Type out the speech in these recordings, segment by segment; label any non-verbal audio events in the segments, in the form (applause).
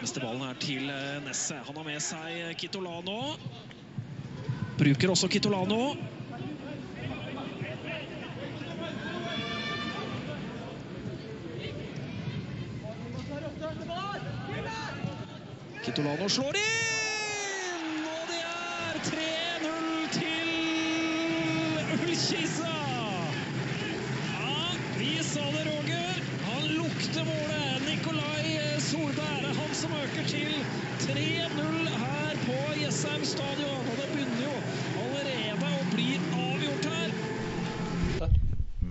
Neste ballen er til eh, Nesse. Han har med seg eh, Kitolano. Bruker også Kitolano. Kitolano slår inn! Og det er 3-0 til Ullkisa! Ja, vi sa det, Roger. Han lukter målet. Nikolai Solberg er han som øker til 3-0 her på Jessheim stadion. Og det begynner jo allerede å bli avgjort her.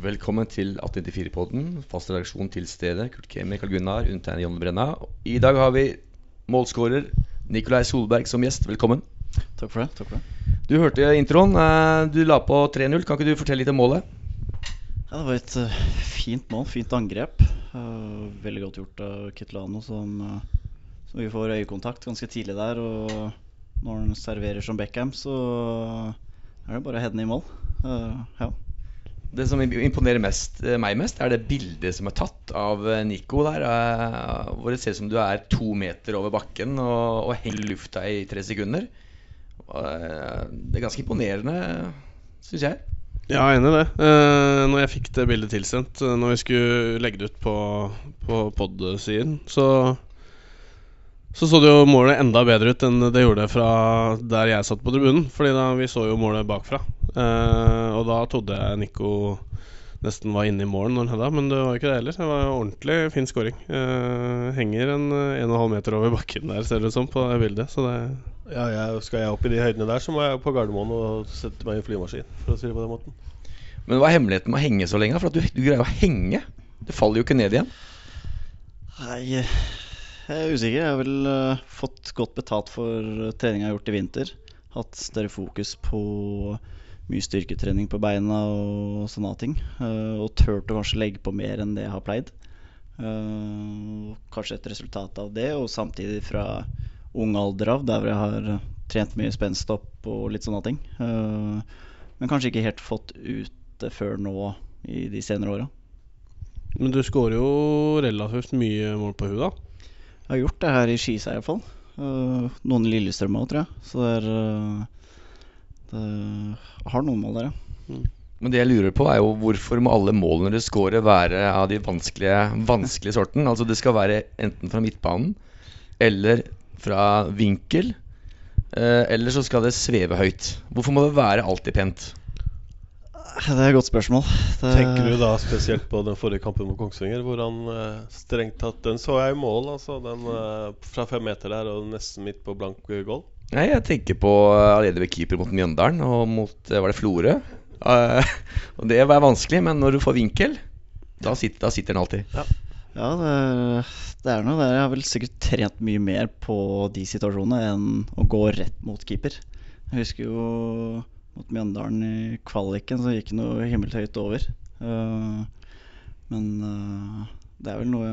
Velkommen til 1894-podden. Fast redaksjon til stedet. Kurt Kemi, Karl Gunnar, undertegnet Jonny Brenna. I dag har vi målskårer Nikolai Solberg som gjest. Velkommen. Takk for det. takk for det Du hørte introen. eh, Du la på 3-0. Kan ikke du fortelle litt om målet? Ja, Det var et eh, fint mål, fint angrep. Eh, veldig godt gjort av Kitlano, som, eh, som vi får øyekontakt ganske tidlig der. Og når han serverer som Beckham, så er det bare å heade i mål. Eh, ja. Det som imponerer mest, meg mest, er det bildet som er tatt av Nico der. Hvor det ser ut som du er to meter over bakken og, og henger lufta i tre sekunder. Det er ganske imponerende, syns jeg. Ja, jeg er enig i det. Eh, når jeg fikk det bildet tilsendt, eh, når vi skulle legge det ut på, på pod-siden, så så så det jo målet enda bedre ut enn det gjorde fra der jeg satt på tribunen. Fordi da vi så jo målet bakfra. Eh, og da trodde jeg Nico nesten var inne i målen når han hedda, men det var ikke det heller. Det var en ordentlig fin scoring. Eh, henger en eh, en og en halv meter over bakken der, ser det ut som, på det bildet. Så det Ja, jeg, skal jeg opp i de høydene der, så må jeg på Gardermoen og sette meg i flymaskin. For å si det på den måten. Men hva er hemmeligheten med å henge så lenge? For at du, du greier å henge. Du faller jo ikke ned igjen. Nei, jeg er usikker. Jeg har vel uh, fått godt betalt for treninga jeg har gjort i vinter. Hatt større fokus på mye styrketrening på beina og sånne ting. Uh, og turt å kanskje legge på mer enn det jeg har pleid. Uh, kanskje et resultat av det, og samtidig fra ung alder av, der hvor jeg har eh, trent mye spenstopp og litt sånne ting. Eh, men kanskje ikke helt fått ut det før nå i de senere åra. Men du skårer jo relativt mye mål på huet, da. Jeg har gjort det her i Skisa iallfall. Uh, noen i Lillestrøm òg, tror jeg. Så det er Det har noen mål der, ja. Men det jeg lurer på, er jo hvorfor må alle målene dere scorer, være av de vanskelige, vanskelige sorten? Altså det skal være enten fra midtbanen eller fra vinkel. eh, eller så skal det sveve høyt. Hvorfor må det være alltid pent? Det er et godt spørsmål. Det, Tenker du da spesielt på den forrige kampen mot Kongsvinger, hvor han eh, strengt tatt Den så jeg i mål, altså. Den eh, fra fem meter der og nesten midt på blank eh, goal. Nei, Jeg tenker på eh, allerede ved keeper mot Mjøndalen og mot Var det Florø? Uh, (laughs) og det var vanskelig, men når du får vinkel, da sitter, da sitter den alltid. Ja, det, det er noe der. Jeg har vel sikkert trent mye mer på de situasjonene enn å gå rett mot keeper. Jeg husker jo mot Mjøndalen i kvaliken, så gikk det noe himmelhøyt over. Eh, men eh, det er vel noe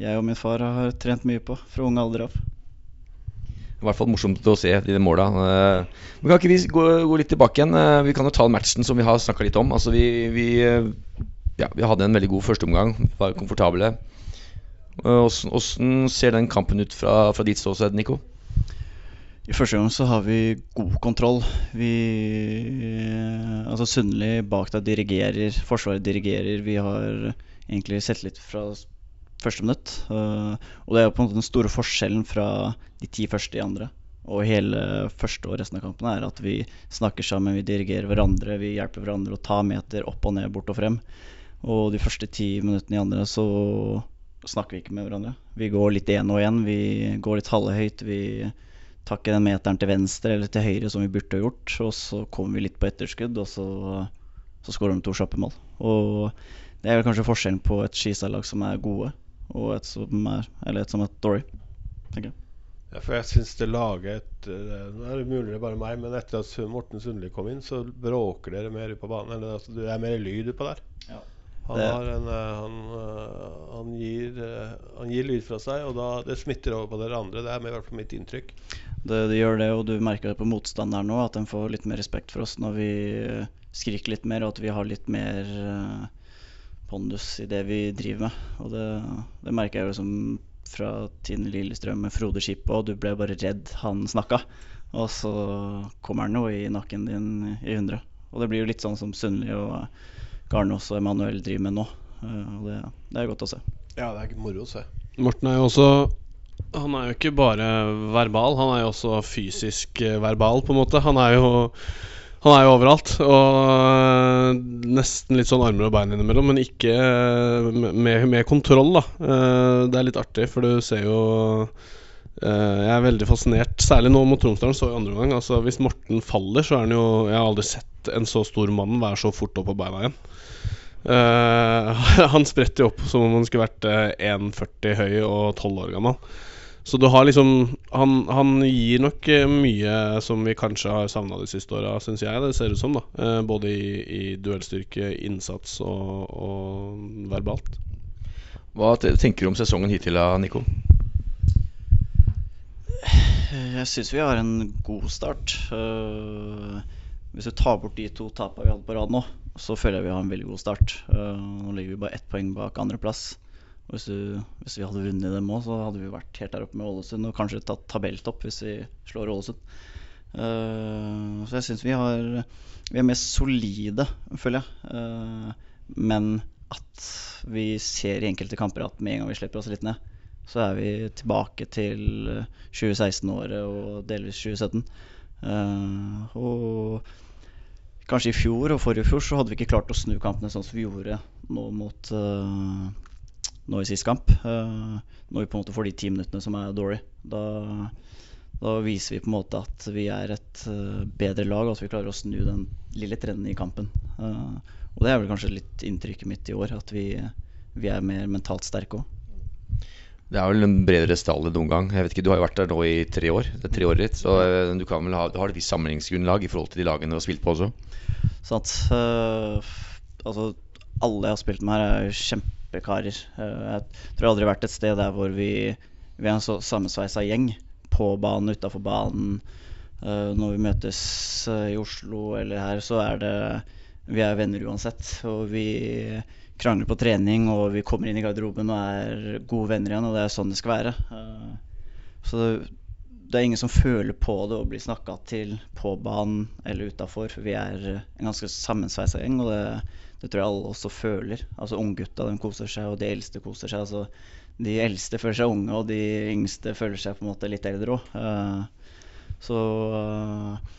jeg og min far har trent mye på fra unge alder av. I hvert fall morsomt å se de måla. Eh, Men kan ikke vi gå, gå litt tilbake igjen? Vi kan jo ta matchen som vi har snakka litt om. Altså vi, vi, ja, vi hadde en veldig god førsteomgang. Var komfortable. Hvordan åssen ser den kampen ut fra, fra ditt ståsted, Nico? I første gang så har vi god kontroll. Vi Altså Sundli bak deg dirigerer, Forsvaret dirigerer. Vi har egentlig sett litt fra første minutt. eh, og det er jo på en måte den store forskjellen fra de ti første i andre. Og hele første og resten av kampen er at vi snakker sammen, vi dirigerer hverandre, vi hjelper hverandre å ta meter opp og ned, bort og frem. Og de første ti minuttene i andre så snakker vi ikke med hverandre. Vi går litt én og én, vi går litt halvhøyt. Vi tar ikke den meteren til venstre eller til høyre som vi burde ha gjort. Og så kommer vi litt på etterskudd, og så, så skårer de to kjappe mål. Og det er vel kanskje forskjellen på et Skisa-lag som er gode, og et som er, eller et som er dårlig, tenker jeg. Ja, for jeg syns det laget et, Nå er det mulig det er bare meg, men etter at Morten Sundli kom inn, så bråker dere mer på banen. Eller altså, det er mer lyd utpå der. Ja. Han, har en, eh, han, eh, han, gir, eh, han gir lyd fra seg, og da, det smitter over på dere andre. Det er i hvert fall mitt inntrykk. Det, det gjør det, og du merker det på motstanderen nå, at de får litt mer respekt for oss når vi skriker litt mer, og at vi har litt mer pondus i det vi driver med. Og det, det merker jeg jo som fra Tine Lillestrøm med Frode Skippe, og du ble bare redd han snakka. Og så kommer han jo i nakken din i 100. Og det blir jo litt sånn som Sundli og Garnås og Emanuel driver med nå. Eh, og det, det er godt å se. Ja, det er moro å se. Morten er jo også Han er jo ikke bare verbal, han er jo også fysisk eh, verbal, på en måte. Han er jo han er jo overalt. Og øh, nesten litt sånn armer og bein innimellom, men ikke med, med kontroll, da. Eh, det er litt artig, for du ser jo eh, Jeg er veldig fascinert, særlig nå mot Tromsdalen, så i andre omgang. Altså, hvis Morten faller, så er han jo Jeg har aldri sett en så stor mann være så fort opp på beina igjen. Eh, (laughs) han spretter jo opp som om han skulle vært eh, 1,40 høy og 12 år gammel. Så du har liksom Han, han gir nok eh, mye som vi kanskje har savna de siste åra, syns jeg det ser ut som. da eh, Både i, i duellstyrke, innsats og, og verbalt. Hva tenker du om sesongen hittil, da, Nico? Jeg syns vi har en god start. Uh, hvis du tar bort de to tapene vi hadde på rad nå, så føler jeg vi har en veldig god start. Eh, nå ligger vi bare ett poeng bak andreplass. Hvis, du- hvis vi hadde vunnet dem òg, så hadde vi vært helt der oppe med Ålesund og kanskje tatt tabelltopp hvis vi slår Ålesund. Uh, så jeg syns vi har Vi er mer solide, føler jeg. Uh, men at vi ser i enkelte kamper at med en gang vi slipper oss litt ned, så er vi tilbake til eh, 2016-året og delvis 2017. Uh, og kanskje i fjor og forrige fjor så hadde vi ikke klart å snu kampene sånn som vi gjorde nå mot uh, nå i sist kamp. Uh, når vi på en måte får de ti minuttene som er dårlig. Da, da viser vi på en måte at vi er et uh, bedre lag, og at vi klarer å snu den lille trenden i kampen. Eh, og det er vel kanskje litt inntrykket mitt i år, at vi, vi er mer mentalt sterke òg. Det er vel en bredere stall enn noen gang. Jeg vet ikke, Du har jo vært der nå i tre år. Det er tre året ditt, så eh, du kan vel ha, du har et visst sammenligningsgrunnlag i forhold til de lagene du har spilt på også. Sånn at øh, Altså, alle jeg har spilt med her, er jo kjempekarer. Eh, jeg tror jeg aldri har vært et sted der hvor vi, vi er en så sammensveisa gjeng. På banen, utafor banen. Eh, når vi møtes eh, i Oslo eller her, så er det Vi er venner uansett. Og vi krangler på trening, og vi kommer inn i garderoben og er gode venner igjen, og det er sånn det skal være. Eh, så det, er ingen som føler på det å bli snakka til på banen eller utafor. Vi er en ganske sammensveisa gjeng, og det, det tror jeg alle også føler. Altså Unggutta koser seg, og de eldste koser seg. Altså, de eldste føler seg unge, og de yngste føler seg på en måte litt eldre òg. så eh,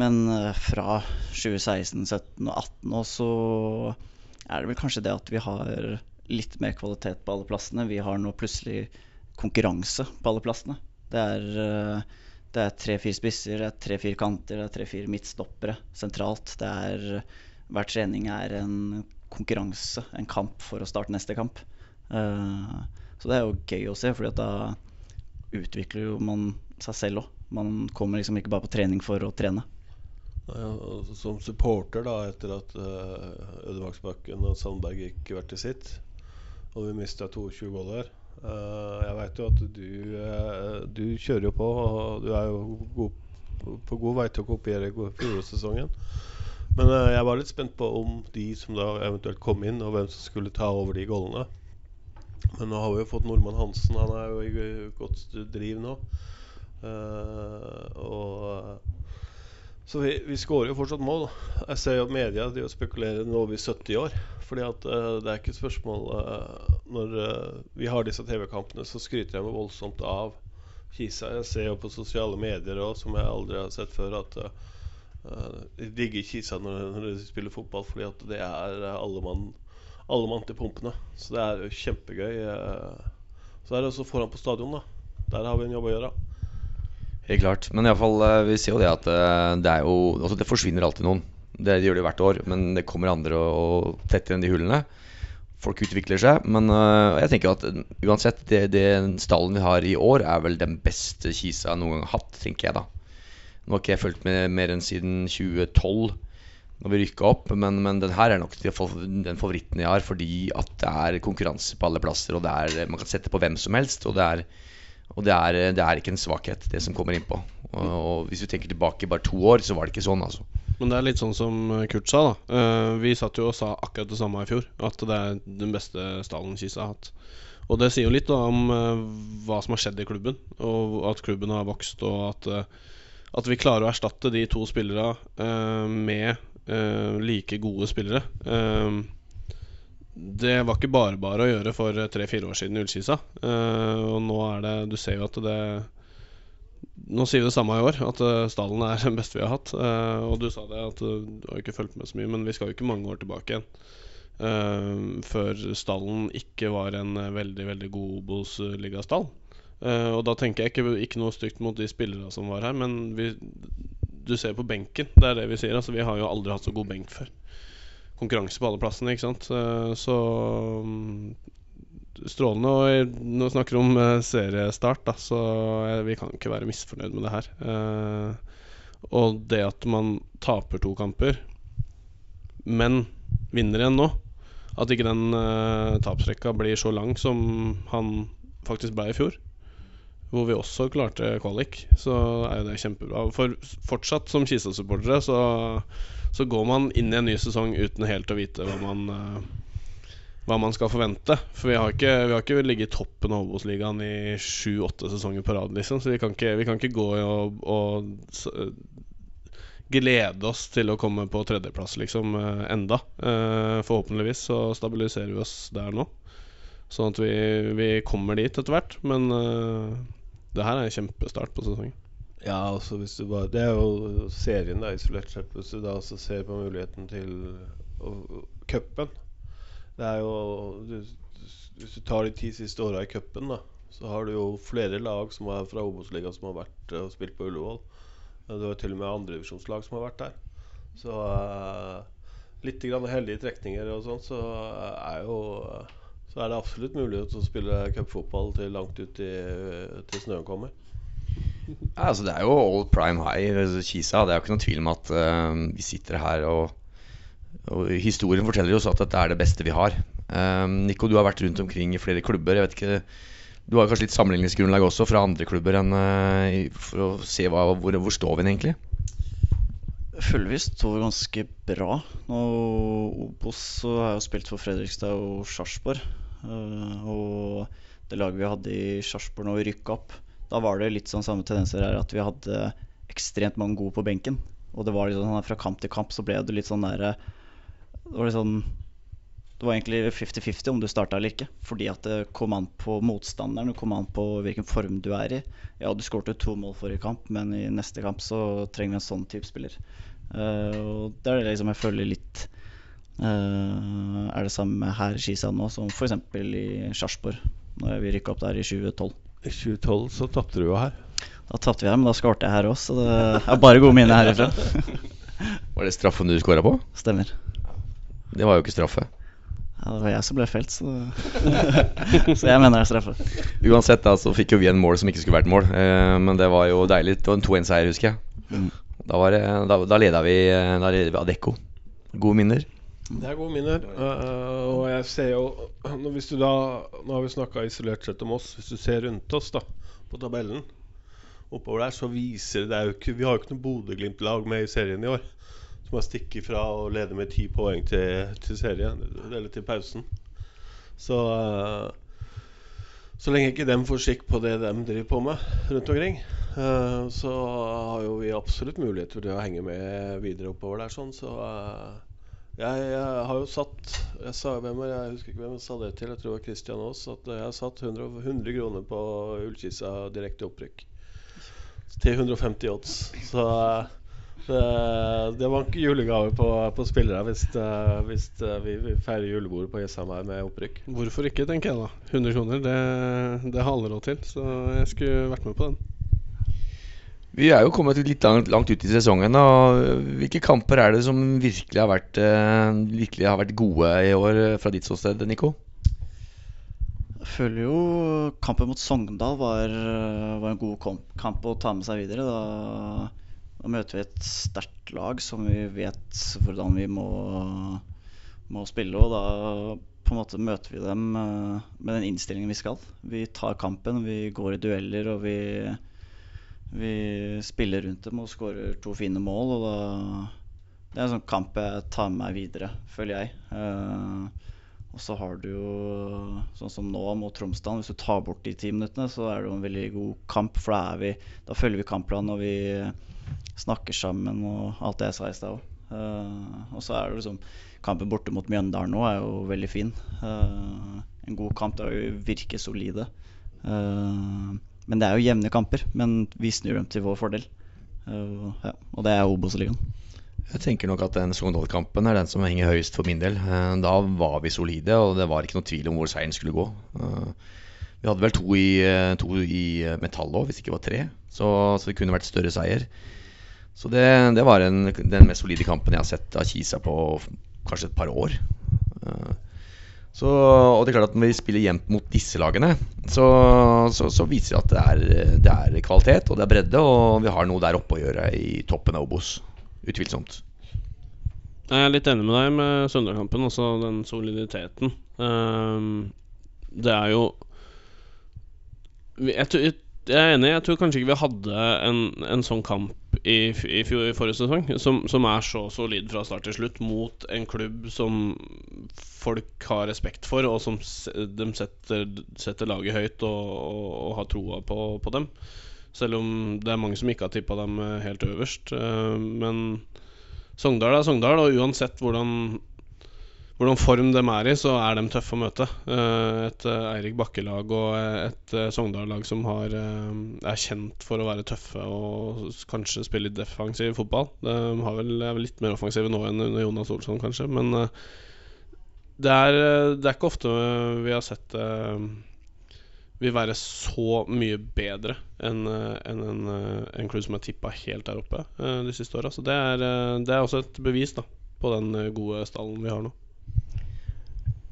Men eh, fra 2016, 17 og 18 også, så er det vel kanskje det at vi har litt mer kvalitet på alle plassene. Vi har nå plutselig konkurranse på alle plassene. Det er, eh, det er tre-fire spisser, det er tre-fire kanter, det er tre-fire midtstoppere sentralt. Det er, hver trening er en konkurranse, en kamp for å starte neste kamp. Eh, så det er jo gøy å se, for da utvikler jo man seg selv òg. Man kommer liksom ikke bare på trening for å trene. Og som supporter, da, etter at uh, Ødemarksbakken og Sandberg gikk hvert til sitt, og vi mista 22 goller eh, Jeg veit jo at du, eh, du kjører jo på, og du er jo god, på, god vei til å kopiere fjorårssesongen. Men eh, jeg var litt spent på om de som da eventuelt kom inn, og hvem som skulle ta over de gollene. Men nå har vi jo fått Nordmann Hansen. Han er jo i godt driv nå. Uh, og så vi, vi skårer jo fortsatt mål. Jeg ser jo at media de spekulerer nå over 70 år. Fordi at uh, det er ikke et spørsmål uh, Når uh, vi har disse TV-kampene, så skryter jeg meg voldsomt av Kisa. Jeg ser jo på sosiale medier òg, som jeg aldri har sett før, at de digger Kisa når, når de spiller fotball, fordi at det er alle mann, alle mann til pumpene. Så det er jo kjempegøy. Så er det også foran på stadion, da. Der har vi en jobb å gjøre. Helt klart. Men i alle fall, eh, vi ser jo det at eh, det er jo Altså, det forsvinner alltid noen. Det, gjør det hvert år, men det kommer andre og, og tetter igjen de hullene. Folk utvikler seg. Men uh, jeg tenker at uansett, det, det stallen vi har i år, er vel den beste Kisa noen gang har hatt, tenker jeg da. Nå har ikke jeg fulgt med mer enn siden 2012, når vi rykka opp. Men, men den her er nok den favoritten jeg har, fordi at det er konkurranse på alle plasser. Og det er, man kan sette på hvem som helst. Og det er og det er, det er ikke en svakhet, det som kommer innpå. Og, og hvis du tenker tilbake bare to år, så var det ikke sånn, altså. Men det er litt sånn som Kurt sa, da. Eh, vi satt jo og sa akkurat det samme i fjor. At det er den beste stallen Kisa har hatt. Og det sier jo litt da om eh, hva som har skjedd i klubben, og at klubben har vokst, og at, eh, at vi klarer å erstatte de to spillerne eh, med eh, like gode spillere. Eh, det var ikke bare bare å gjøre for tre-fire år siden i Ullskisa. Uh, og nå er det Du ser jo at det Nå sier vi det samme i år, at eh, stallen er (laughs) den beste vi har hatt. Uh, og du sa det, at eh, du har ikke fulgt med så mye, men vi skal jo ikke mange år tilbake igjen. Uh, før stallen ikke var en eh, veldig, veldig god Obos-ligastall. Uh, og da tenker jeg ikke, ikke noe stygt mot de spillerne som var her, men vi, du ser på benken. Det er det vi sier. Altså, vi har jo aldri hatt så god benk før. Konkurranse på alle plassene, ikke sant. Eh, så mm, strålende. Og nå snakker vi om eh, seriestart, da, så eh, vi kan ikke være misfornøyd med det her. Og det at man taper to kamper, men vinner igjen nå At ikke den tapsrekka blir så lang som han faktisk ble i fjor hvor vi også klarte kvalik, så er jo det kjempebra. For fortsatt som Kisa-supportere så, så går man inn i en ny sesong uten helt å vite hva man eh, hva man skal forvente. For vi har ikke, vi har ikke ligget i toppen av Obos-ligaen i sju-åtte sesonger på rad, liksom. Så vi kan ikke, vi kan ikke gå og, og glede oss til å komme på tredjeplass, liksom, eh, enda. Eh, forhåpentligvis så stabiliserer vi oss der nå. Sånn at vi, vi kommer dit etter hvert. Men eh, det her er en kjempestart på sesongen. Ja, altså hvis du bare Det er jo serien, da, isolert sett. Hvis du da også ser på muligheten til cupen Det er jo du, Hvis du tar de ti siste åra i cupen, da, så har du jo flere lag som er fra Obos-ligaen som har vært eh, og spilt på Ullevål. Du var til og med andredivisjonslag som har vært der. Så uh, litt grann heldige trekninger og sånn, så eh, er jo så er det absolutt mulig å spille cupfotball til langt ut i, til snøen kommer. Ja, altså Det er jo all prime high ved Kisa. Det er jo ikke noen tvil om at uh, vi sitter her og, og Historien forteller oss at dette er det beste vi har. Eh, Nico, du har vært rundt omkring i flere klubber. Jeg vet ikke Du har kanskje litt sammenligningsgrunnlag også fra andre klubber enn uh, for å se hva, hvor, hvor står vi egentlig? Jeg føler vi står ganske bra. Nå Obos har jo spilt for Fredrikstad og Sarpsborg. Uh, og det laget vi hadde i Sarpsborg når vi rykka opp, da var det litt sånn samme tendenser her at vi hadde ekstremt mange gode på benken. Og det var litt sånn fra kamp til kamp så ble det litt sånn derre Det var litt sånn Det var egentlig 50-50 om du starta eller ikke. Fordi at det kom an på motstanderen, det kom an på hvilken form du er i. Ja, du skåret to mål forrige kamp, men i neste kamp så trenger vi en sånn type spiller. Uh, og det er det liksom jeg føler litt uh, er det samme her i Skisa nå som f.eks. i Sarpsborg, når vi rykka opp der i 2012. I 2012 så tapte du jo her. Da tapte vi her, men da skårte jeg her òg, så det er bare gode minner herifra. (laughs) Var det straffen du skåra på? Stemmer. Det var jo ikke straffe. Ja, det var jeg som ble felt, så (laughs) Så jeg mener det er straffe. Uansett da, så fikk jo vi en mål som ikke skulle vært mål. Eh, men det var jo deilig. Det var en 2-1-seier, husker jeg. Mm. Da, var det, da, da leda vi eh, Da leda vi Adecco. Gode minner. Det er gode minner. Uh, og jeg ser jo Hvis du da Nå har vi snakka isolert sett om oss. Hvis du ser rundt oss da på tabellen oppover der, så viser det, jo ikke, Vi har jo ikke noe Bodø-Glimt-lag med i serien i år. Som har stikket fra å lede med ti poeng til, til serien, eller til pausen. Så uh, så lenge ikke dem får skikk på det de driver på med rundt omkring, så har jo vi absolutt muligheter til å henge med videre oppover der. sånn, så jeg, jeg har jo satt Jeg sa hvem jeg husker ikke hvem jeg sa det til, jeg tror det var Christian Aas, at jeg har satt 100, 100 kroner på Ullkisa direkte opprykk. Til 150 odds. Så eh, det, det var ikke julegave på, på spillere hvis, eh, hvis eh, vi, vi feirer julebordet på Jessheim her med opprykk. Hvorfor ikke, tenker jeg da. 100 kroner, det, det har alle råd til. Så jeg skulle vært med på den. Vi er jo kommet litt langt, langt ut i sesongen. Og Hvilke kamper er det som virkelig har vært, eh, virkelig har vært gode i år eh, fra ditt ståsted, Nico? Jeg føler jo kampen mot Sogndal var, var en god kamp å ta med seg videre. Da, da møter vi et sterkt lag som vi vet hvordan vi må, må spille. Og da på en måte møter vi dem eh, med den innstillingen vi skal. Vi tar kampen, vi går i dueller og vi, vi spiller rundt dem og skårer to fine mål. Og da, det er en sånn kamp jeg tar med meg videre, føler jeg. Eh, Og så har du jo sånn som nå mot Tromsdalen. Hvis du tar bort de ti minuttene, så er det jo en veldig god kamp. For da, vi, da følger vi kampplanen, og vi snakker sammen og alt det jeg sa i stad òg. og så er det liksom Kampen borte mot Mjøndalen nå er jo veldig fin. Eh, en god kamp. Det er virker solide. Eh, men det er jo jevne kamper. Men vi snur dem til vår fordel. Uh, ja, og det er Obos-ligaen. Jeg tenker nok at den Sogndal-kampen er den som henger høyest for min del. Uh, Da var vi solide, og det var ikke noe tvil om hvor seieren skulle gå. Uh, Vi hadde vel to i, to i metall òg, hvis det ikke var tre. Så, så det kunne vært større seier. Så det, det var en, den mest solide kampen jeg har sett av Kisa på kanskje et par år. Eh, Så, og det er klart at når vi spiller jevnt mot disse lagene, så, så, så viser det at det er, det er kvalitet og det er bredde, og vi har noe der oppe å gjøre i toppen av Obos. Utvilsomt. Jeg er litt enig med deg med Søndagskampen, også den soliditeten. Um, det er jo jeg, jeg, jeg er enig, jeg tror kanskje ikke vi hadde en, en sånn kamp i, i, fjor, i forrige sesong som, som er så solid fra start til slutt mot en klubb som folk har respekt for, og som de setter, setter laget høyt og, og, og har troa på, på dem. Selv om det er mange som ikke har tippa dem helt øverst. Eh, Men Sogndal er Sogndal, og uansett hvordan, hvordan form de er i, så er de tøffe å møte. Eh, Et eh, Eirik Bakke-lag og et eh, Sogndal-lag som har, er kjent for å være tøffe og kanskje spille litt defensiv fotball. De vel, er vel litt mer offensive nå enn under Jonas Olsson, kanskje. Men det er, det er ikke ofte vi har sett det vil være så mye bedre enn en, en, en crew som er tippa helt der oppe de siste åra. Så det er, det er også et bevis da på den gode stallen vi har nå.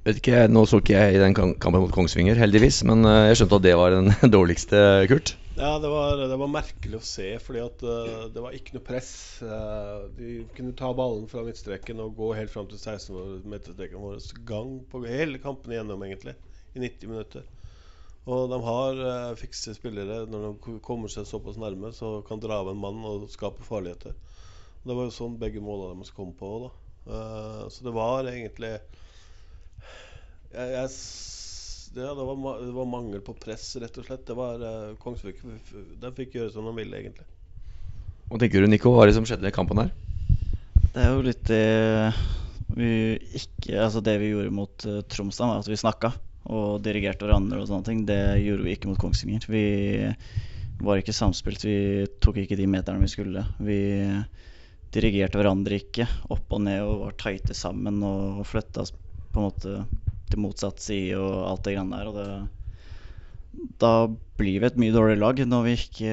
Vet ikke, Nå så ikke jeg i den kampen mot Kongsvinger, heldigvis, men eh, jeg skjønte at det var den (laughs) dårligste, Kurt. Ja, det var, det var merkelig å se, fordi at eh, det var ikke noe press. Eh, de kunne ta ballen fra midtstreken og gå helt fram til 16-meterstreken vår gang på hele kampen igjennom, egentlig, i 90 minutter. Og de har fikse spillere. Når de kommer seg såpass nærme, så kan dra av en mann og skape farligheter. Det var jo sånn begge målene deres kom på. Da. Eh, så det var egentlig jeg, jeg, ja, det, var, det var mangel på press, rett og slett. Det var uh, Kongsvik f- f- De fikk gjøre som de ville, egentlig. Hva tenker du, Nico? Hva er det som skjedde i kampen her? Det er jo litt det vi ikke Altså det vi gjorde mot uh, Tromsdal, var at vi snakka og dirigerte hverandre og sånne ting. Det gjorde vi ikke mot Kongsvinger. Vi var ikke samspilt. Vi tok ikke de meterne vi skulle. Vi dirigerte hverandre ikke opp og ned og var tighte sammen og flytta på en måte til motsatt side og alt det greiene der. Og det, da blir vi et mye dårligere lag når vi ikke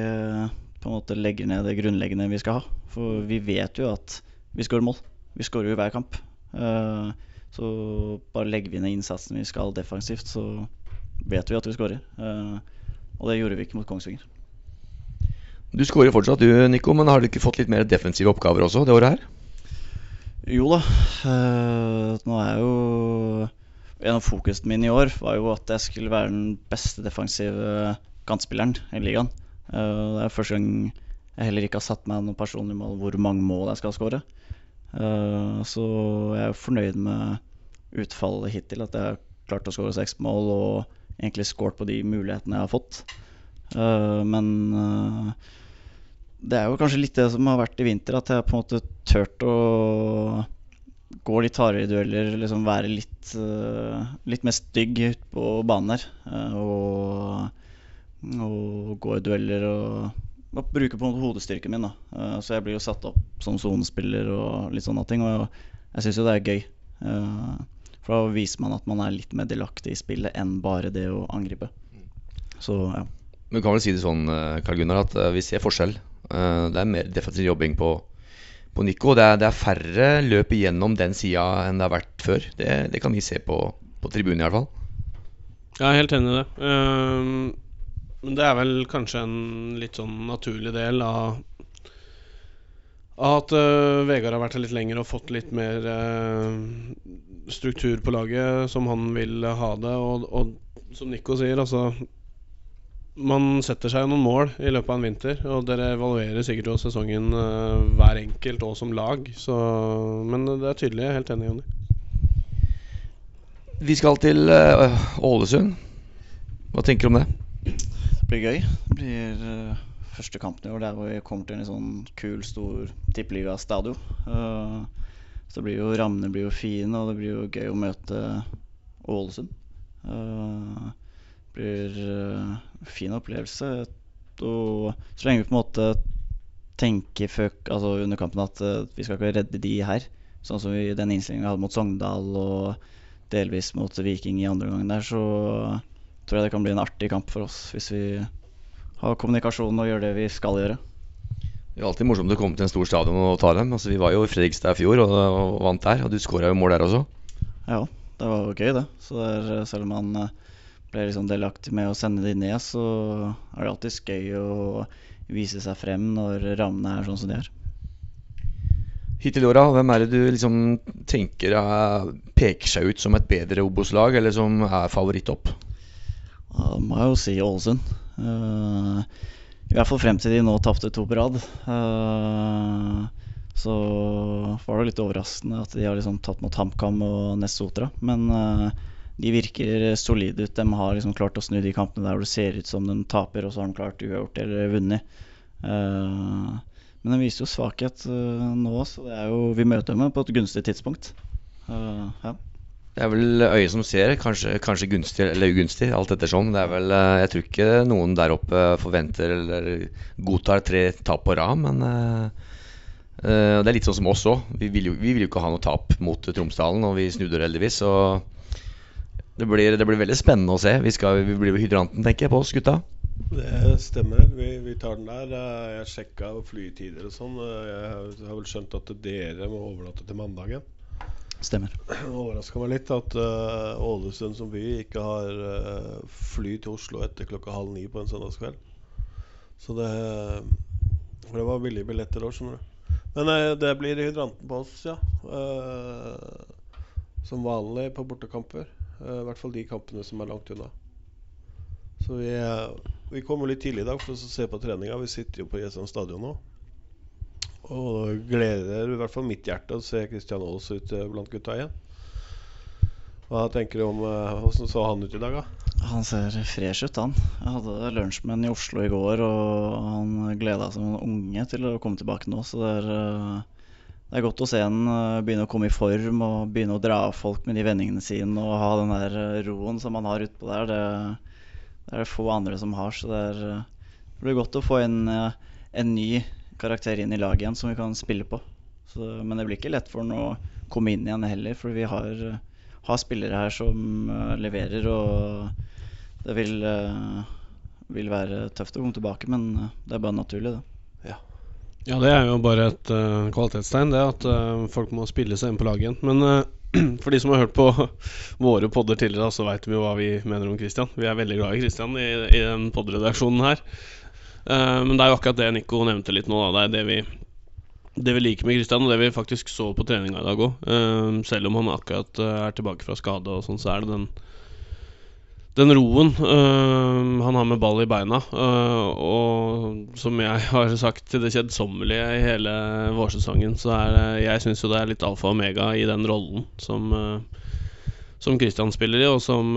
på en måte legger ned det grunnleggende vi skal ha. For vi vet jo at vi skårer mål. Vi skårer jo i hver kamp. Eh, så bare legger vi ned innsatsen vi skal defensivt, så vet vi at vi skårer. Eh, og det gjorde vi ikke mot Kongsvinger. Du skårer fortsatt du, Nico, men har du ikke fått litt mer defensive oppgaver også det året her? Jo da. eh, nå er jeg jo En av fokusene mine i år var jo at jeg skulle være den beste defensive kantspilleren i ligaen. Eh, det er første gang jeg heller ikke har satt meg noe personlig mål hvor mange mål jeg skal skåre. Eh, så jeg er fornøyd med utfallet hittil. At jeg har klart å skåre seks mål og egentlig skåret på de mulighetene jeg har fått. Eh, men det er jo kanskje litt det som har vært i vinter, at jeg på en måte turt å gå litt hardere i dueller, liksom være litt, eh, litt mer stygg ute på banen her. eh, og, og gå i dueller og, og bruke på hodestyrken min. da. Eh, så jeg blir jo satt opp som sonespiller og litt sånne ting, og jeg syns jo det er gøy. For da viser man at man er litt mer delaktig i spillet enn bare det å angripe. Så ja. Men du kan vel si det sånn, Karl Gunnar, at vi ser forskjell. Det er mer defensiv jobbing på, på Nico. Det er, det er færre løp igjennom den sida enn det har vært før. Det, det kan vi se på, på tribunen i hvert fall. Jeg er helt enig i det. Um, men det er vel kanskje en litt sånn naturlig del av at uh, Vegard har vært her litt lenger og fått litt mer uh, struktur på laget som han vil ha det. Og, og som Nico sier, altså Man setter seg noen mål i løpet av en vinter, og dere evaluerer sikkert jo sesongen eh, hver enkelt og som lag. Så, men det er tydelig, jeg er helt enig, Jonny. Vi skal til eh, Ålesund. Hva tenker du om det? Det blir gøy. Det blir eh, første kampen i år der hvor vi kommer til en sånn kul, stor tippeligastadion. Uh, så det blir jo rammene blir jo fine, og det blir jo gøy å møte Ålesund. Uh, blir uh, fin opplevelse. Og så lenge vi på en måte tenker før, altså under kampen at uh, vi skal ikke redde de her, sånn som vi, den innstillingen vi hadde mot Sogndal og delvis mot Viking i andre omgang der, så tror jeg det kan bli en artig kamp for oss hvis vi har kommunikasjon og gjør det vi skal gjøre. Det er alltid morsomt å komme til en stor stadion og ta dem. Altså, vi var jo i Fredrikstad i fjor og, og vant der, og du skåra jo mål der også. Ja, det var jo gøy, det. Så det er, selv om man ble liksom delaktig med å sende de ned, så er det alltid gøy å vise seg frem når rammene er sånn som de er. Hittil i åra, hvem er det du liksom tenker er, peker seg ut som et bedre Obos-lag, eller som er favoritt opp? Da må jeg jo si Ålesund. Uh, I hvert fall frem til de nå tapte to på rad. Uh, så var det litt overraskende at de har liksom tatt mot HamKam og Nest Sotra. Men uh, de virker solide ut. De har liksom klart å snu de kampene der hvor det ser ut som de taper, og så har de klart uavgjort eller vunnet. men de viser jo svakhet nå, så det er jo, vi møter dem på et gunstig tidspunkt. ja. Det er vel øyet som ser, kanskje, kanskje gunstig eller ugunstig, alt ettersom. Det er vel, eh, jeg tror ikke noen der oppe forventer eller godtar tre tap på rad, men det er litt sånn som oss òg. Vi, vil jo, vi vil jo ikke ha noe tap mot Tromsdalen, og vi snudde heldigvis. Så det blir, det blir, veldig spennende å se. Vi, skal, vi blir hydranten, tenker jeg, på oss gutta. Det stemmer. Vi, vi, tar den der. Jeg sjekka flytider og sånn. Jeg har vel skjønt at dere må overnatte til mandagen. Stemmer. Det overraska meg litt at uh, Ålesund som by ikke har uh, fly til Oslo etter klokka halv ni på en søndagskveld. Så det For det var billige billetter òg, skjønner du. Men uh, det blir hydranten på oss, ja. som vanlig på bortekamper. I hvert fall de kampene som er langt unna. Så vi, vi kommer litt tidlig i dag for å se på treninga. Vi sitter jo på Jessheim stadion nå. Og gleder i hvert fall mitt hjerte å se Kristian Aals ut eh, blant gutta igjen. Hva tenker du om Åssen så han ut i dag, da? Han ser fresh ut, han. Jeg hadde lunsj med han i Oslo i går, og han gleda seg som en unge til å komme tilbake nå. Så det er, eh, det er godt å se han begynne å komme i form og begynne å dra av folk med de vendingene sine og ha den der roen som han har utpå der. Det, det, er det få andre som har, så det, er, det blir godt å få en, en ny karakter inn i laget igjen som vi kan spille på. Så, men det blir ikke lett for han å komme inn igjen heller, for vi har, har spillere her som leverer. Og det vil, vil, være tøft å komme tilbake, men det er bare naturlig, det. Ja. Ja det er jo bare et kvalitetstegn, det at folk må spille seg inn på laget igjen. Men (clears throat) for de som har hørt på (laughs) våre podder tidligere, så veit vi jo hva vi mener om Christian. Vi er veldig glad i Christian i, i den podredaksjonen her. Uh, men det er jo akkurat det Nico nevnte litt nå. Da. Det er det vi, det vi liker med Christian, og det vi faktisk så på treninga i dag òg. Uh, selv om han akkurat uh, er tilbake fra skade, og sånn, så er det den, den roen han har med ball i beina. og som jeg (laughs) har sagt til det kjedsommelige i hele vårsesongen, så er jeg syns jo det er litt alfa og omega i den rollen som som Christian spiller i, og som,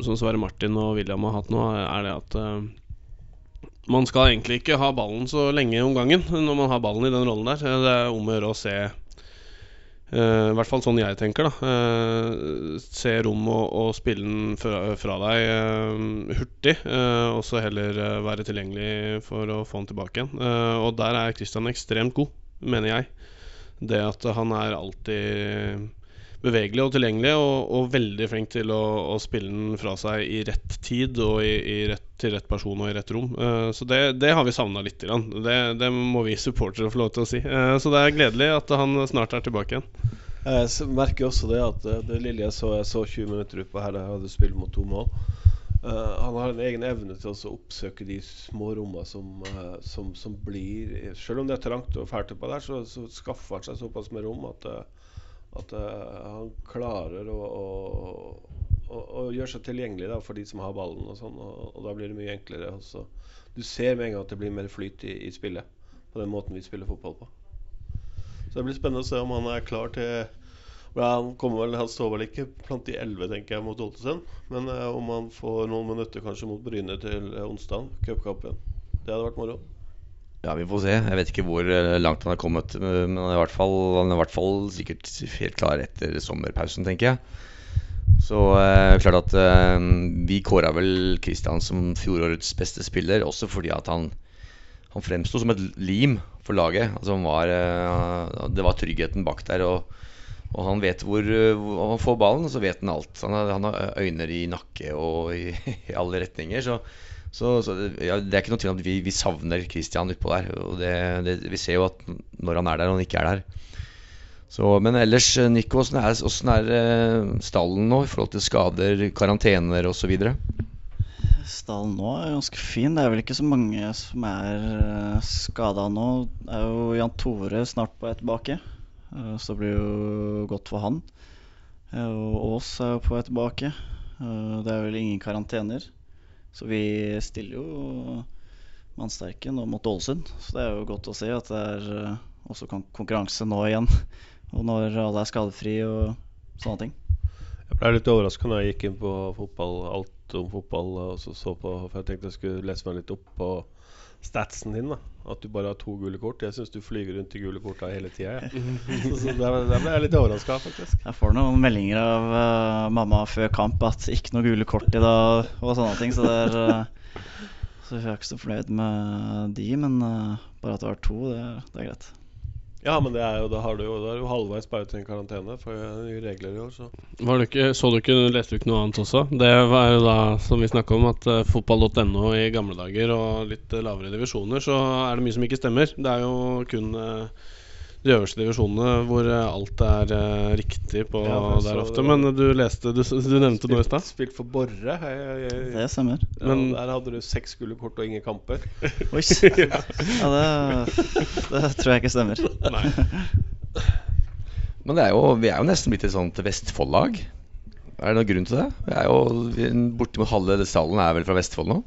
som Sverre Martin og William har hatt nå, er det at man skal egentlig ikke ha ballen så lenge om gangen når man har ballen i den rollen der. Det er om å gjøre å se I hvert fall sånn jeg tenker. da uh, Se rom og, og spille den fra, fra deg uh, hurtig. og så heller være tilgjengelig for å få den tilbake igjen. og der er Kristian ekstremt god, mener jeg. Det at han er alltid bevegelig og tilgjengelig, og, og veldig flink til å, å, spille den fra seg i rett tid og i, i rett, til rett person og i rett rom. Uh, så det, det, har vi savna litt. Det, det, må vi supportere få lov til å si. Uh, så det er gledelig at han snart er tilbake igjen. Jeg merker også det at eh, det lille jeg så, jeg så 20 minutter utpå her, da jeg hadde spilt mot to mål. Uh, han har en egen evne til å oppsøke de små rommene som, uh, som, som, blir Selv om det er trangt og fælt utpå der, så, så skaffer han seg såpass med rom at uh, at uh, han klarer å, å, å, å, gjøre seg tilgjengelig da, for de som har ballen, og sånn, og, og da blir det mye enklere. Også. Du ser med en gang at det blir mer flyt i, i, spillet, på den måten vi spiller fotball på. Så det blir spennende å se om han er klar til han, vel, han står vel ikke blant de elleve, tenker jeg, mot Oltesen. Men eh, om han får noen minutter kanskje mot Bryne til eh, onsdag, cupkampen, det hadde vært moro. Ja, vi får se. Jeg vet ikke hvor eh, langt han har kommet. eh, Men han er i hvert fall, i hvert fall sikkert helt klar etter sommerpausen, tenker jeg. Så eh, klart at eh, vi kåra vel Kristian som fjorårets beste spiller, også fordi at han, han fremsto som et lim for laget. Altså var, eh, det var tryggheten bak der. Og, og han vet hvor, hvor han får ballen, og så vet han alt. Han har, han har øyne i nakke og i, (laughs) i alle retninger. Så, så, så ja, det er ikke noe tvil om at vi, vi savner Christian utpå der. Og det, det, vi ser jo at når han er der og han ikke er der. Så, men ellers, eh, Nico, åssen er, hvordan er eh, stallen nå i forhold til skader, karantener osv.? Stallen nå er ganske fin. Det er vel ikke så mange som er uh, skada nå. Det er jo Jan Tore snart på vei tilbake, eh, så det blir jo godt for han. Eh, og Ås er jo på vei tilbake. Eh, det er vel ingen karantener. Så vi stiller jo mannsterke nå mot Ålesund. Så det er jo godt å se at det er eh, også konkurranse nå igjen. (laughs) Og når alle er skadefrie og sånne ting. Jeg ble litt overraska når jeg gikk inn på fotball, alt om fotball, og så, så på For jeg tenkte jeg skulle lese meg litt opp på statsen din. da At du bare har to gule kort. Jeg syns du flyger rundt i gule korta hele tida. Ja. (laughs) så, så der, der ble jeg litt overraska, faktisk. Jeg får noen meldinger av uh, mamma før kamp at ikke noe gule kort i dag og sånne ting. Så det er eh, Så jeg er ikke så fornøyd med de, men uh, bare at det var to, det, det er greit. Ja, men det er jo, da har du jo, da er du halvveis bare til en karantene. For nye regler i år, så det ikke, så du ikke, leste du ikke noe annet også? Det var jo da, som vi snakka om, at uh, fotball.no i gamle dager og litt uh, lavere divisjoner, så er det mye som ikke stemmer. Det er jo kun eh, de øverste divisjonene hvor eh, alt er eh, riktig på Ja, der ofte. Men eh, du leste Du, du nevnte noe i stad. Spilt for Borre. Jeg, jeg, jeg, Det stemmer. ja, Men- der hadde du seks gule kort og ingen kamper. (laughs) Oi! (laughs) Ja, det, det tror jeg ikke stemmer. Nei. (laughs) Men det er jo, vi er jo nesten blitt et sånt Vestfold-lag. Er det noen grunn til det? Vi er jo Bortimot halve salen er vel fra Vestfold nå?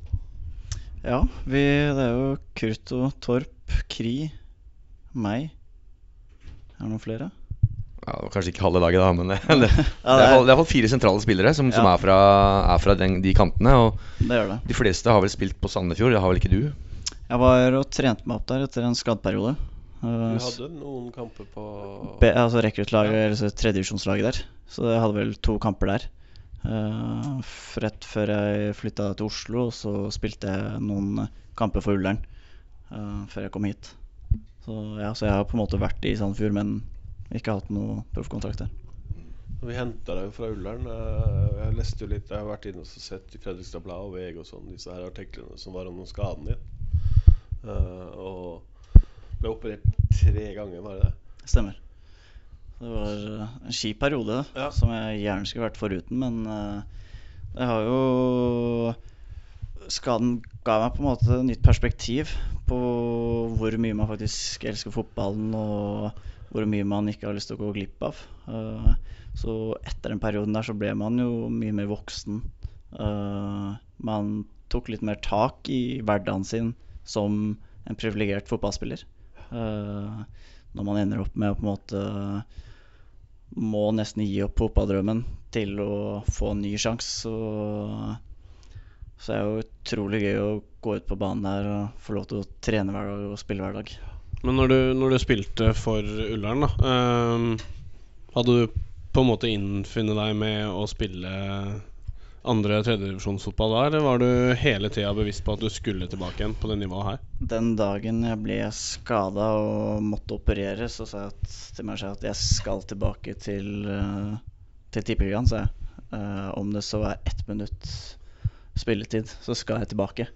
Ja, vi, det er jo Kurt og Torp, Kri, meg. Er det noen flere? Ja, det var Kanskje ikke halve laget, da, men det, det, (laughs) Ja, er, det, fall- det er, er i hvert fall fire sentrale spillere som, som Ja. er fra, er fra den, de kantene. Og det gjør det. de fleste har vel spilt på Sandefjord, det har vel ikke du? Jeg var og trente meg opp der etter en skadeperiode. Eh, Du hadde noen kamper på B, altså rekruttlaget, eller så tredjedivisjonslaget der. Så jeg hadde vel to kamper der. Uh, rett før jeg flytta til Oslo, så spilte jeg noen kamper for Ullern uh, før jeg kom hit. Så ja, så jeg har på en måte vært i Sandefjord, men ikke hatt noe proffkontrakt der. Vi henta deg jo fra Ullern. Eh, Jeg leste jo litt Jeg har vært inne og sett i Fredrikstad Blad og VG og sånn disse her artiklene som var om noen skaden din. Eh, og ble operert tre ganger, var det det? Stemmer. Det var eh, en kjip periode Ja. som jeg gjerne skulle vært foruten, men jeg har jo Skaden ga meg på en måte et nytt perspektiv på hvor mye man faktisk elsker fotballen, og hvor mye man ikke har lyst til å gå glipp av. Eh, så etter den perioden der så ble man jo mye mer voksen. Eh, man tok litt mer tak i hverdagen sin som en privilegert fotballspiller. Eh, når man ender opp med å på en måte må nesten gi opp fotballdrømmen til å få en ny sjanse. Så, så det er jo utrolig gøy å gå ut på banen der og få lov til å trene hver dag og spille hver dag. Men når du, når du spilte for Ullern, da um, Hadde du på en måte innfunnet deg med å spille andre- og tredjedivisjonsfotball da, eller var du hele tida bevisst på at du skulle tilbake igjen på det nivået her? Den dagen jeg ble skada og måtte operere, så sa jeg til meg selv at jeg skal tilbake til, uh, til Tippeligaen, sa jeg. Uh, om det så er ett minutt spilletid, så skal jeg tilbake.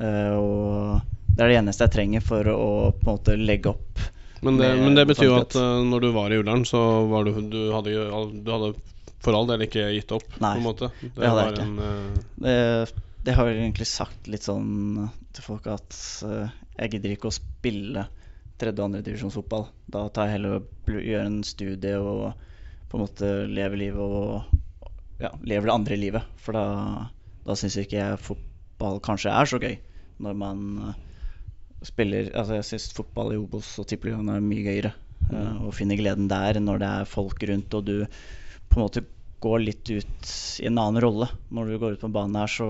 Eh, og det er det eneste jeg trenger for å på en måte legge opp. Men det, men det betyr jo at eh, når du var i Ullern, så var du Du hadde, du hadde for all del ikke gitt opp, Nei? Det, det hadde jeg ikke. en uh... Det, det har jeg egentlig sagt litt sånn til folk at uh, jeg gidder ikke å spille tredje- og andredivisjonsfotball. Da tar jeg heller og bl- gjør en studie og på en måte leve livet og ja, leve det andre livet. For da, da syns ikke jeg fotball kanskje er så gøy når man eh, spiller Altså jeg syns fotball i Obos og Tippeligaen er mye gøyere Å og finne gleden der når det er folk rundt og du på en måte går litt ut i en annen rolle. Når du går ut på banen her, så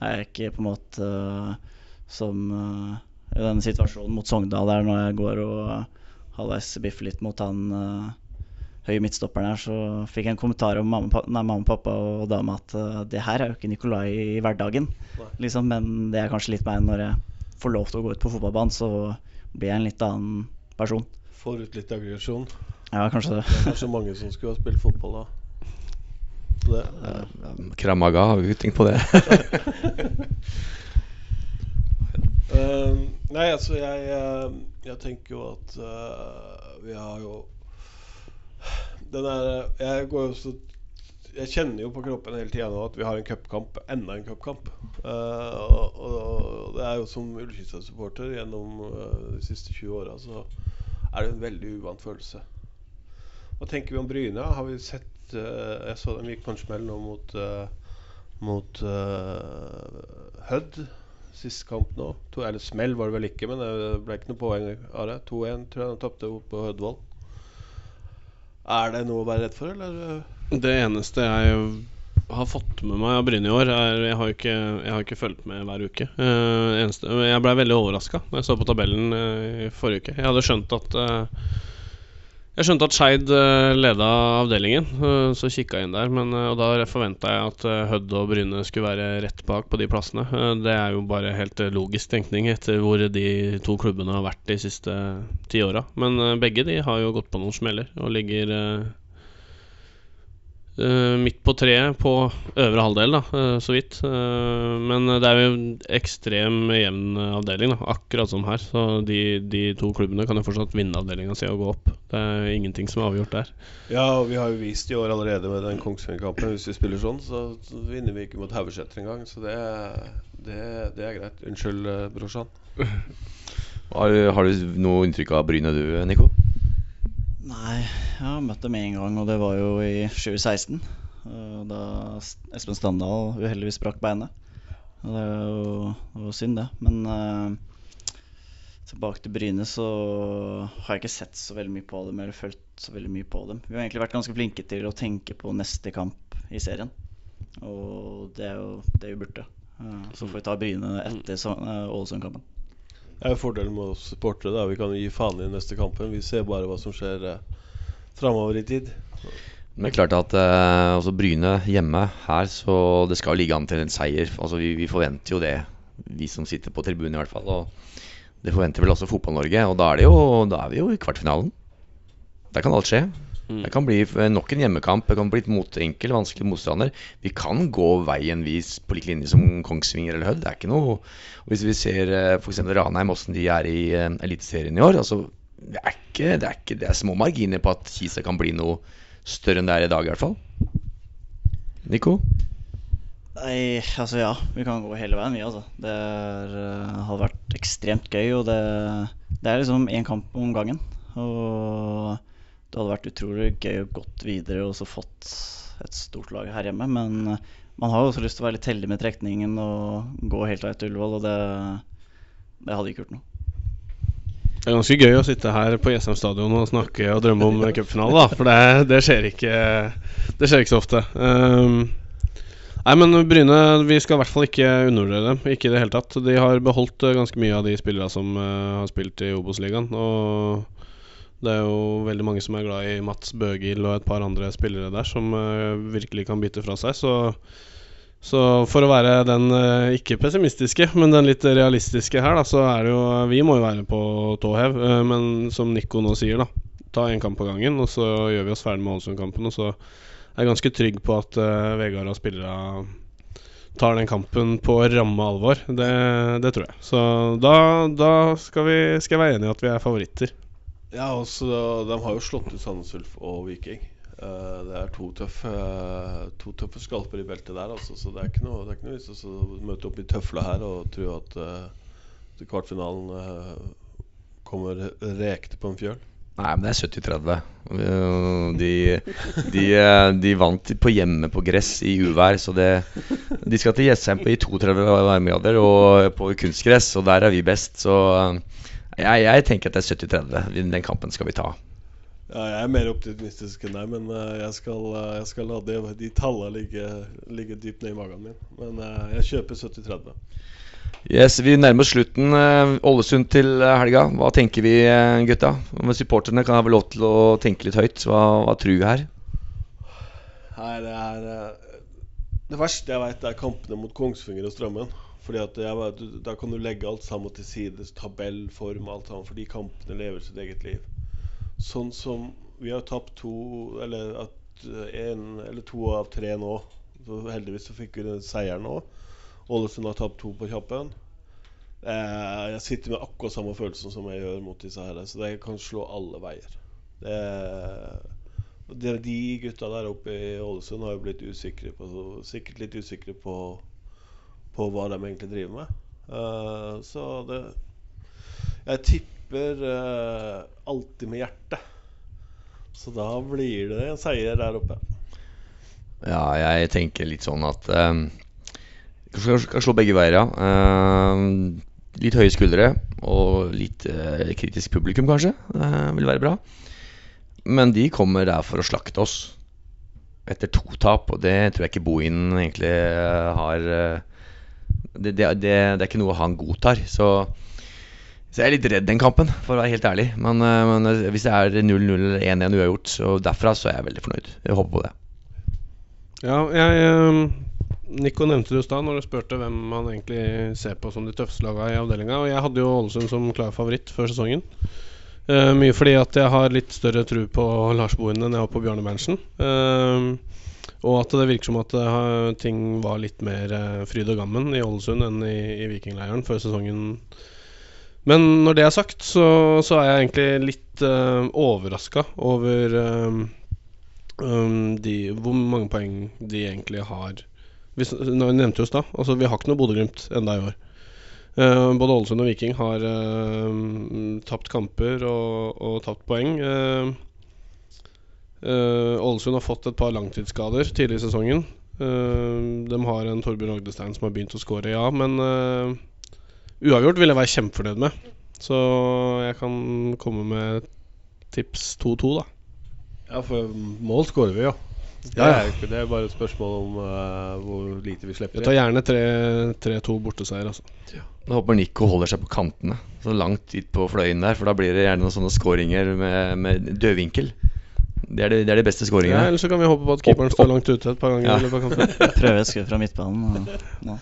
er jeg ikke på en måte eh, som eh, i denne situasjonen mot Sogndal der når jeg går og halvveis biffer litt mot han høye midtstopperen her, så fikk jeg en kommentar om mamma, nei, mamma pappa og dama at uh, det her er jo ikke Nikolai i hverdagen. Liksom, men det er kanskje litt meg når jeg får lov til å gå ut på fotballbanen, så blir jeg en litt annen person. Får ut litt aggresjon. Ja, kanskje det. Det er kanskje mange som skulle ha spilt fotball da. Det, Eh, Kramaga, har vi ting på det? Eh, (laughs) nei, altså jeg, eh, jeg tenker jo at uh, vi har jo Den er Jeg går jo Jeg kjenner jo på kroppen hele tida at vi har en cupkamp, enda en cupkamp. Uh, og, og det er jo som Ullkista-supporter gjennom uh, de siste 20 åra, så er det en veldig uvant følelse. Hva tenker vi om Bryne? Har vi sett uh, Jeg så dem gikk på en smell nå mot Mot Hødd Siste kamp nå. To, eller smell var det vel ikke, men det ble ikke noe poeng av det. 2-1 tror jeg de tapte på Hødvoll. Er det noe å være redd for, eller? Det eneste jeg har fått med meg av Bryne i år, er Jeg har ikke, jeg har ikke fulgt med hver uke. Uh, eneste, jeg ble veldig overraska da jeg så på tabellen uh, i forrige uke. Jeg hadde skjønt at uh, Jeg skjønte at Skeid uh, leda avdelingen, eh, så kikka jeg inn der. Men, eh, og da forventa jeg at Hødd og Bryne skulle være rett bak på de plassene. Eh, det er jo bare helt eh, logisk tenkning etter hvor de to klubbene har vært de siste ti åra. Men eh, begge de har jo gått på noen smeller og ligger eh, Eh, midt på treet på øvre halvdel, da, eh, så vidt. Eh, men det er jo en ekstrem jevn avdeling, da, akkurat som her. Så de, de to klubbene kan jo fortsatt vinne avdelinga si og gå opp. Det er ingenting som er avgjort der. Ja, og vi har jo vist i år allerede med den Kongsvinger-kampen Hvis vi spiller sånn, så vinner vi ikke mot Haugeseter engang. Så det, det, det er greit. Unnskyld, eh, brorsan. (laughs) Har, har du noe inntrykk av Bryne du, Nico? Nei, jeg har møtt dem én gang, og det var jo i 2016. eh, Da Espen Standal uheldigvis brakk beinet. Og det er jo synd, det. Men eh, tilbake til Bryne, så har jeg ikke sett så veldig mye på dem, eller følt så veldig mye på dem. Vi har egentlig vært ganske flinke til å tenke på neste kamp i serien. Og det er jo det vi burde. Eh, Så får vi ta Bryne etter Ålesund-kampen. Er jo fordelen med oss supportere. da Vi kan gi faen i den neste kampen. Vi ser bare hva som skjer eh, framover i tid. Men klart at eh, altså Bryne hjemme her, så det skal ligge an til en seier. Altså vi, vi forventer jo det, vi som sitter på tribunen i hvert fall. Og det forventer vel også Fotball-Norge. Og da er, jo, da er vi jo i kvartfinalen. Der kan alt skje. Mm. Det kan bli nok en hjemmekamp. Det kan bli et mot enkel, vanskelig motstander. Vi kan gå veien vis på lik linje som Kongsvinger eller Hødd. Det er ikke noe og Hvis vi ser eh, f.eks. Ranheim, åssen de er i eh, Eliteserien i år altså, det, er ikke, det, er ikke, det er små marginer på at Kisa kan bli noe større enn det er i dag, i hvert fall. Nico? Nei, altså ja, vi kan gå hele veien, vi, altså. Det er, eh, hadde vært ekstremt gøy, og det, det er liksom én kamp om gangen. Og det hadde vært utrolig gøy å gått videre og så fått et stort lag her hjemme. Men eh, man har jo også lyst til å være litt heldig med trekningen og gå helt av til Ullevål, og det, det hadde ikke gjort noe. Det er ganske gøy å sitte her på Jessheim stadion og snakke og drømme om (laughs) cupfinale. For det, det, skjer ikke, det skjer ikke så ofte. Um, nei, men Bryne, vi skal i hvert fall ikke undervurdere dem. Ikke i det hele tatt. De har beholdt eh, ganske mye av de spillerne som uh, har spilt i Obos-ligaen. Og det er jo veldig mange som er glad i Mats Bøgil og et par andre spillere der som eh, virkelig kan bite fra seg. Så så for å være den eh, ikke pessimistiske, men den litt realistiske her, da, så er det jo Vi må jo være på tå hev, eh, men som Nico nå sier, da. Ta én kamp på gangen, og så gjør vi oss ferdig med Ålesund-kampen. Og så er jeg ganske trygg på at uh, Vegard og spillerne tar den kampen på ramme alvor. Det, det tror jeg. Så da, da skal, vi, skal jeg være enig i at vi er favoritter. Ja, også, De har jo slått ut Sandnes Ulf og Viking. Eh, det er to tøffe, to tøffe skalper i beltet der, altså, så det er ikke noe, det er ikke noe å møte opp i tøfla her og tro at uh, kvartfinalen uh, kommer rekte på en fjøl. Nei, men det er 70-30. Uh, De, de, eh, de vant på hjemme på gress i uvær, så det De skal til Jessheim i 32 varmegrader og på kunstgress, og der er vi best. Så uh, jeg, jeg tenker at det er 70-30. Den kampen skal vi ta. Ja, jeg er mer optimistisk enn deg, men eh, jeg, skal, eh, jeg skal la de, de tallene ligge, ligge dypt ned i magen min. Men eh, jeg kjøper 70-30. Yes, Vi nærmer oss slutten. Ålesund til helga. Hva tenker vi, gutta? Med supporterne kan vel lov til å tenke litt høyt. Hva, hva tror vi her? Nei, det er Det verste jeg vet, er kampene mot Kongsvinger og Strømmen. Fordi at jeg, du- Da kan du legge alt sammen til side. Tabell, form, alt sammen. Fordi kampene lever sitt eget liv. Sånn som vi har tapt to Eller at eh, en eller to av tre nå. Så heldigvis så fikk vi den seieren nå. Ålesund har tapt to på kjappen. Eh, jeg sitter med akkurat samme følelsen som jeg gjør mot disse her. Så det kan slå alle veier. Det, de, de gutta der oppe i Ålesund har jo blitt usikre på Sikkert litt usikre på, på hva de egentlig driver med. Uh, så det Jeg tipper uh, alltid med hjertet. Så da blir det en seier der oppe. Ja, jeg tenker litt sånn at um, skal, skal slå begge veier, ja. Ehm, litt høye skuldre og litt uh, kritisk publikum, kanskje. uh, vil være bra. Men de kommer der for å slakte oss etter to tap, og det tror jeg ikke Bohin egentlig eh, har eh, det, det, det, er ikke noe han godtar. Så, så jeg er litt redd den kampen, for å være helt ærlig. Men, eh, men hvis det er 0-0 eller 1-1 uavgjort, så derfra så er jeg veldig fornøyd. Jeg håper på det. Ja, jeg eh, Nico nevnte det i stad når du spurte hvem man egentlig ser på som de tøffeste lagene i avdelinga. Og jeg hadde jo Ålesund som klar favoritt før sesongen. Uh, mye fordi at jeg har litt større tro på Lars Bohin enn jeg har på Bjarne Berntsen. Eh, og at det virker som at det ting var litt mer eh, fryd og gammen i Ålesund enn i, i Vikingleiren før sesongen. Men når det er sagt, så, så er jeg egentlig litt uh, overraska over eh, um, de, hvor mange poeng de egentlig har. Vi, nå nevnte jo i stad, altså vi har ikke noe Bodø-Glimt enda i år. Uh, både Ålesund og Viking har uh, tapt kamper og, og tapt poeng. Eh, eh, Ålesund har fått et par langtidsskader tidlig i sesongen. Eh, de har en Torbjørn Agdestein som har begynt å skåre, ja, men eh, uavgjort vil jeg være kjempefornøyd med. Så jeg kan komme med tips 2-2, da. Ja, for mål skårer vi jo. Det Ja, ja. er, ikke, det er bare et spørsmål om uh, hvor lite vi slipper Jeg tar gjerne 3-2 borteseier, altså. Jeg håper Nico holder seg på kantene, så langt ut på fløyen der. For da blir det gjerne noen sånne skåringer med, med dødvinkel. Det er, det, det er de beste Ja, skåringene. Eller så kan vi håpe på at keeperen Opp, står langt ute et par ganger. Ja. (laughs) Prøver et skudd fra midtbanen. Og, ja.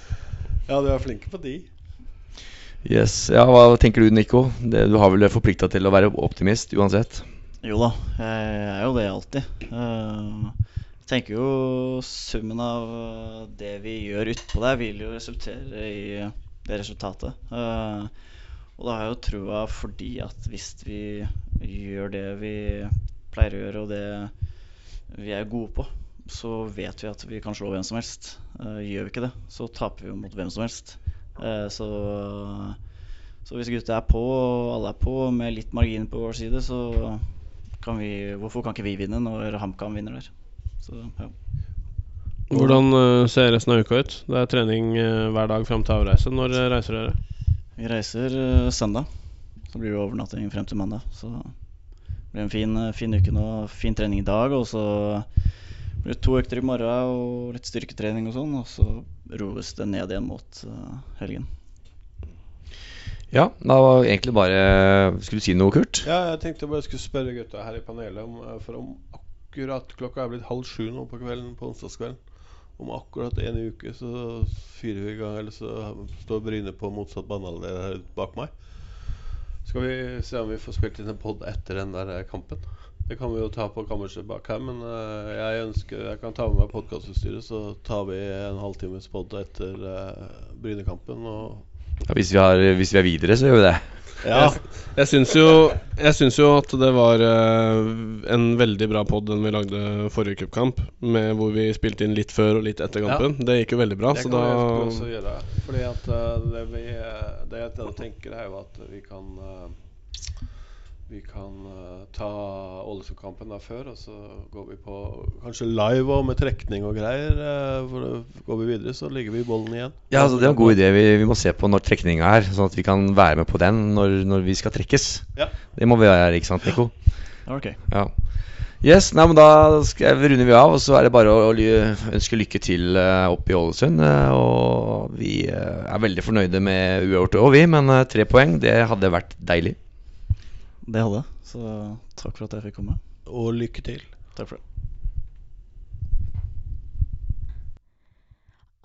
Ja, du er flink på de. Yes, ja, Hva tenker du, Nico? Det, du har vel forplikta til å være optimist uansett? Jo da, jeg er jo det alltid. Eh, Jeg tenker jo summen av eh, det vi gjør utpå der, vil jo resultere i det resultatet. Eh, Og da har jeg jo trua fordi at hvis vi gjør det vi pleier å gjøre, og det vi er gode på, så vet vi at vi kan slå hvem som helst. Eh, Gjør vi ikke det, så taper vi mot hvem som helst. Eh, Så så hvis gutta er på, og alle er på, med litt margin på vår side, så kan vi Hvorfor kan ikke vi vinne når HamKam vinner der? Så ja. Hvordan eh, ser resten av uka ut? Det er trening hver dag fram til avreise. Når reiser dere? Vi reiser søndag. Så blir det overnatting frem til mandag. Så det blir en fin, eh, fin uke nå. Fin trening i dag, og så blir det to økter i morgen og litt styrketrening og sånn. Og så roes det ned igjen mot eh, helgen. Ja, da var egentlig bare Skulle du si noe, Kurt? Ja, jeg tenkte bare jeg skulle spørre gutta her i panelet om eh, For om akkurat klokka er blitt halv sju nå på kvelden på onsdagskvelden Om akkurat en uke så fyrer vi i gang, eller så står Bryne på motsatt banehalvdel bak meg. Skal vi se om vi får spilt inn en pod etter den der eh, kampen? Det kan vi jo ta på kammerset bak her, men eh, jeg ønsker Jeg kan ta med meg podkastutstyret, så tar vi en halvtimes pod etter uh, Brynekampen. Og Ja, hvis, vi har, hvis vi er videre, så gjør vi det. ja, Jeg syns jo, jeg syns jo at det var eh, en veldig bra pod den vi lagde forrige cupkamp, hvor vi spilte inn litt før og litt etter kampen. Det gikk jo veldig bra. Det Så kan da vi også gjøre. Fordi at eh, det, vi, eh, det jeg tenker, er jo at vi kan Vi kan uh, ta Ålesund-kampen da før, og så går vi på kanskje live og med trekning og greier. Uh, for går vi videre, så ligger vi i bollen igjen. Ja, altså Det er en god idé. Vi, vi må se på når trekninga er, sånn at vi kan være med på den når, når vi skal trekkes. Ja. Det må vi være, ikke sant, Nico? Ok. Ja. Yes, nei, men Da skal jeg vi av, og så er det bare å, å ønske lykke til eh, oppe i Ålesund. og vi er veldig fornøyde med uavgjort òg, vi. Men tre poeng, det hadde vært deilig. Det hadde jeg. Så takk for at jeg fikk komme. Og lykke til. Takk for det.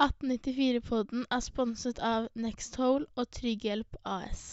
1894-podden er sponset av Nexthole og Trygghjelp AS.